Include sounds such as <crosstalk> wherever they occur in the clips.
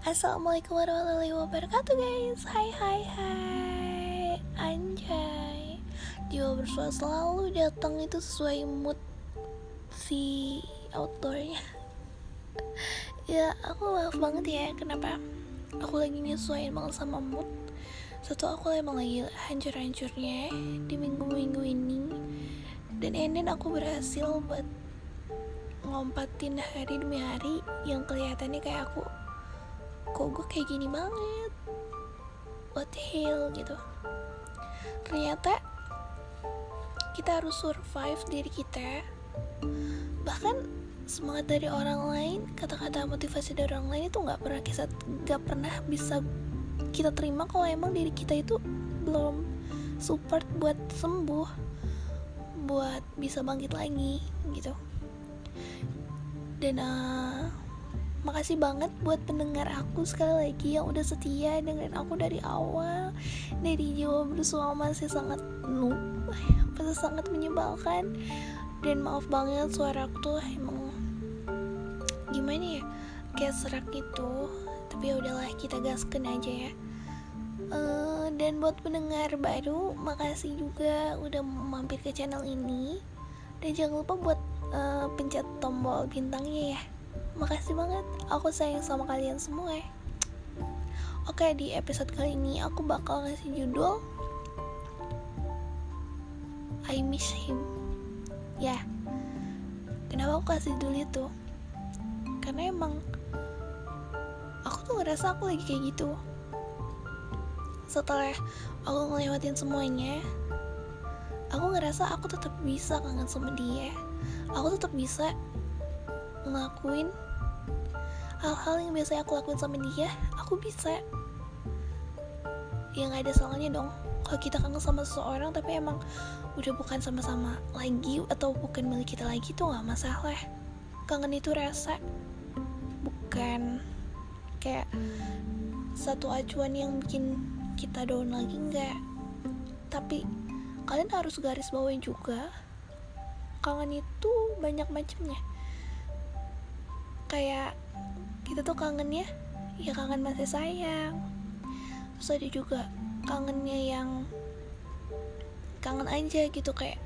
Assalamualaikum warahmatullahi wabarakatuh guys. Hai hai hai. Anjay. Jiwa bersua selalu datang itu sesuai mood si outdoornya. <laughs> Ya aku maaf banget ya kenapa Aku lagi nyesuaiin banget sama mood. Satu aku emang lagi hancur-hancurnya Di minggu-minggu ini. Dan enden aku berhasil buat ngompatin hari demi hari yang kelihatannya kayak aku kok gue kayak gini banget? What the hell gitu. Ternyata kita harus survive diri kita. Bahkan semangat dari orang lain kata-kata motivasi dari orang lain itu nggak pernah kita nggak pernah bisa kita terima kalau emang diri kita itu belum support buat sembuh buat bisa bangkit lagi gitu. Dan uh, makasih banget buat pendengar aku sekali lagi yang udah setia dengerin aku dari awal. Dari jiwa bersua masih sangat noob masih sangat menyebalkan. Dan maaf banget suara aku tuh emang gimana ya kayak serak gitu. Tapi ya udahlah kita gaskan aja ya. Uh, dan buat pendengar baru makasih juga udah mampir ke channel ini. Dan jangan lupa buat uh, pencet tombol bintangnya ya makasih banget aku sayang sama kalian semua ya. Oke di episode kali ini aku bakal ngasih judul I miss him. Ya kenapa aku kasih judul itu? Karena emang aku tuh ngerasa aku lagi kayak gitu. Setelah aku ngelewatin semuanya aku ngerasa aku tetap bisa kangen sama dia. Aku tetap bisa ngelakuin hal-hal yang biasanya aku lakuin sama dia aku bisa. Yang ada salahnya dong. Kalau kita kangen sama seseorang tapi emang udah bukan sama-sama lagi atau bukan milik kita lagi tuh nggak masalah. Kangen itu rasa. Bukan kayak satu acuan yang bikin kita down lagi nggak. Tapi kalian harus garis bawahi juga kangen itu banyak macamnya kayak kita tuh kangen ya ya kangen masih sayang. Terus ada juga kangennya yang kangen aja gitu kayak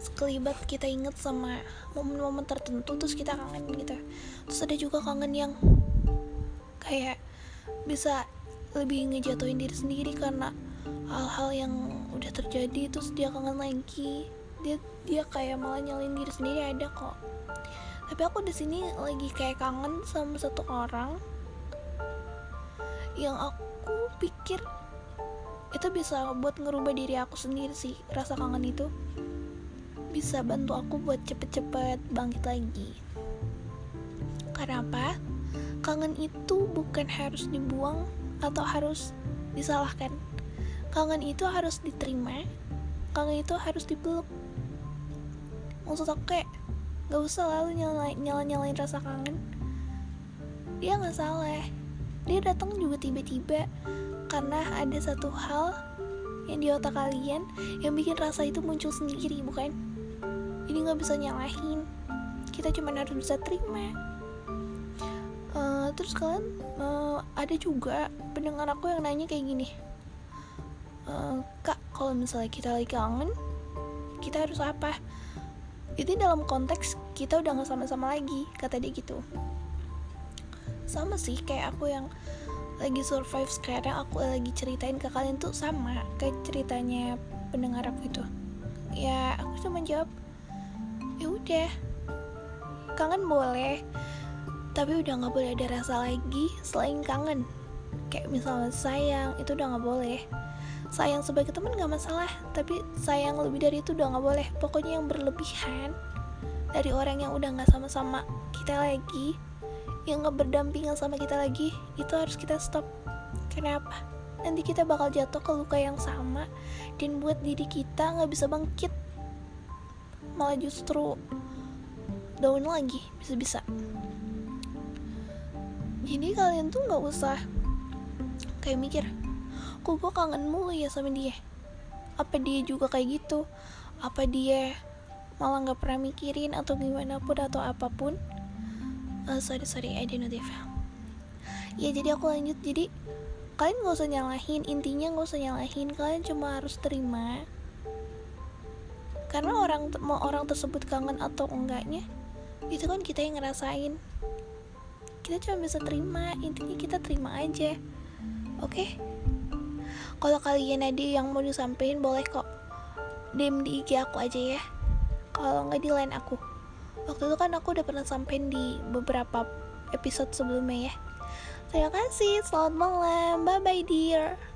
sekelibat kita inget sama momen-momen tertentu terus kita kangen gitu. Terus ada juga kangen yang kayak bisa lebih ngejatuhin diri sendiri karena hal-hal yang udah terjadi terus dia kangen lagi. Dia dia kayak malah nyalin diri sendiri ada kok tapi aku di sini lagi kayak kangen sama satu orang yang aku pikir itu bisa buat ngerubah diri aku sendiri sih rasa kangen itu. Bisa bantu aku buat cepet-cepet bangkit lagi. Karena apa? Kangen itu bukan harus dibuang atau harus disalahkan. Kangen itu harus diterima. Kangen itu harus dipeluk maksud aku kayak gak usah lalu nyala nyala nyalain rasa kangen. Dia nggak salah dia datang juga tiba-tiba karena ada satu hal yang di otak kalian yang bikin rasa itu muncul sendiri bukan? Ini nggak bisa nyalahin. Kita cuma harus bisa terima. Uh, terus kalian uh, ada juga pendengar aku yang nanya kayak gini. Uh, kak kalau misalnya kita lagi kangen kita harus apa itu dalam konteks kita udah nggak sama-sama lagi kata dia gitu. Sama sih kayak aku yang lagi survive sekarang aku lagi ceritain ke kalian tuh sama kayak ceritanya pendengar aku itu. Ya aku cuma jawab ya udah kangen boleh tapi udah nggak boleh ada rasa lagi selain kangen. Kayak misalnya sayang itu udah nggak boleh sayang sebagai teman gak masalah tapi sayang lebih dari itu udah gak boleh. Pokoknya yang berlebihan dari orang yang udah gak sama-sama kita lagi yang gak berdampingan sama kita lagi itu harus kita stop. Kenapa? Nanti kita bakal jatuh ke luka yang sama dan buat diri kita gak bisa bangkit. Malah justru daun lagi bisa-bisa. Jadi kalian tuh gak usah kayak mikir kok gue kangen mulu ya sama dia. Apa dia juga kayak gitu? Apa dia malah nggak pernah mikirin atau gimana pun atau apa pun? Uh, sorry sorry I didn't notif ya jadi aku lanjut. Jadi kalian gak usah nyalahin. Intinya gak usah nyalahin. Kalian cuma harus terima. Karena orang mau orang tersebut kangen atau enggaknya itu kan kita yang ngerasain. Kita cuma bisa terima. Intinya kita terima aja. Oke? okay? Kalau kalian ada yang mau disampaikan boleh kok. DM di IG aku aja ya. Kalau nggak di line aku. Waktu itu kan aku udah pernah sampein di beberapa episode sebelumnya ya. Terima kasih selamat malam. Bye bye dear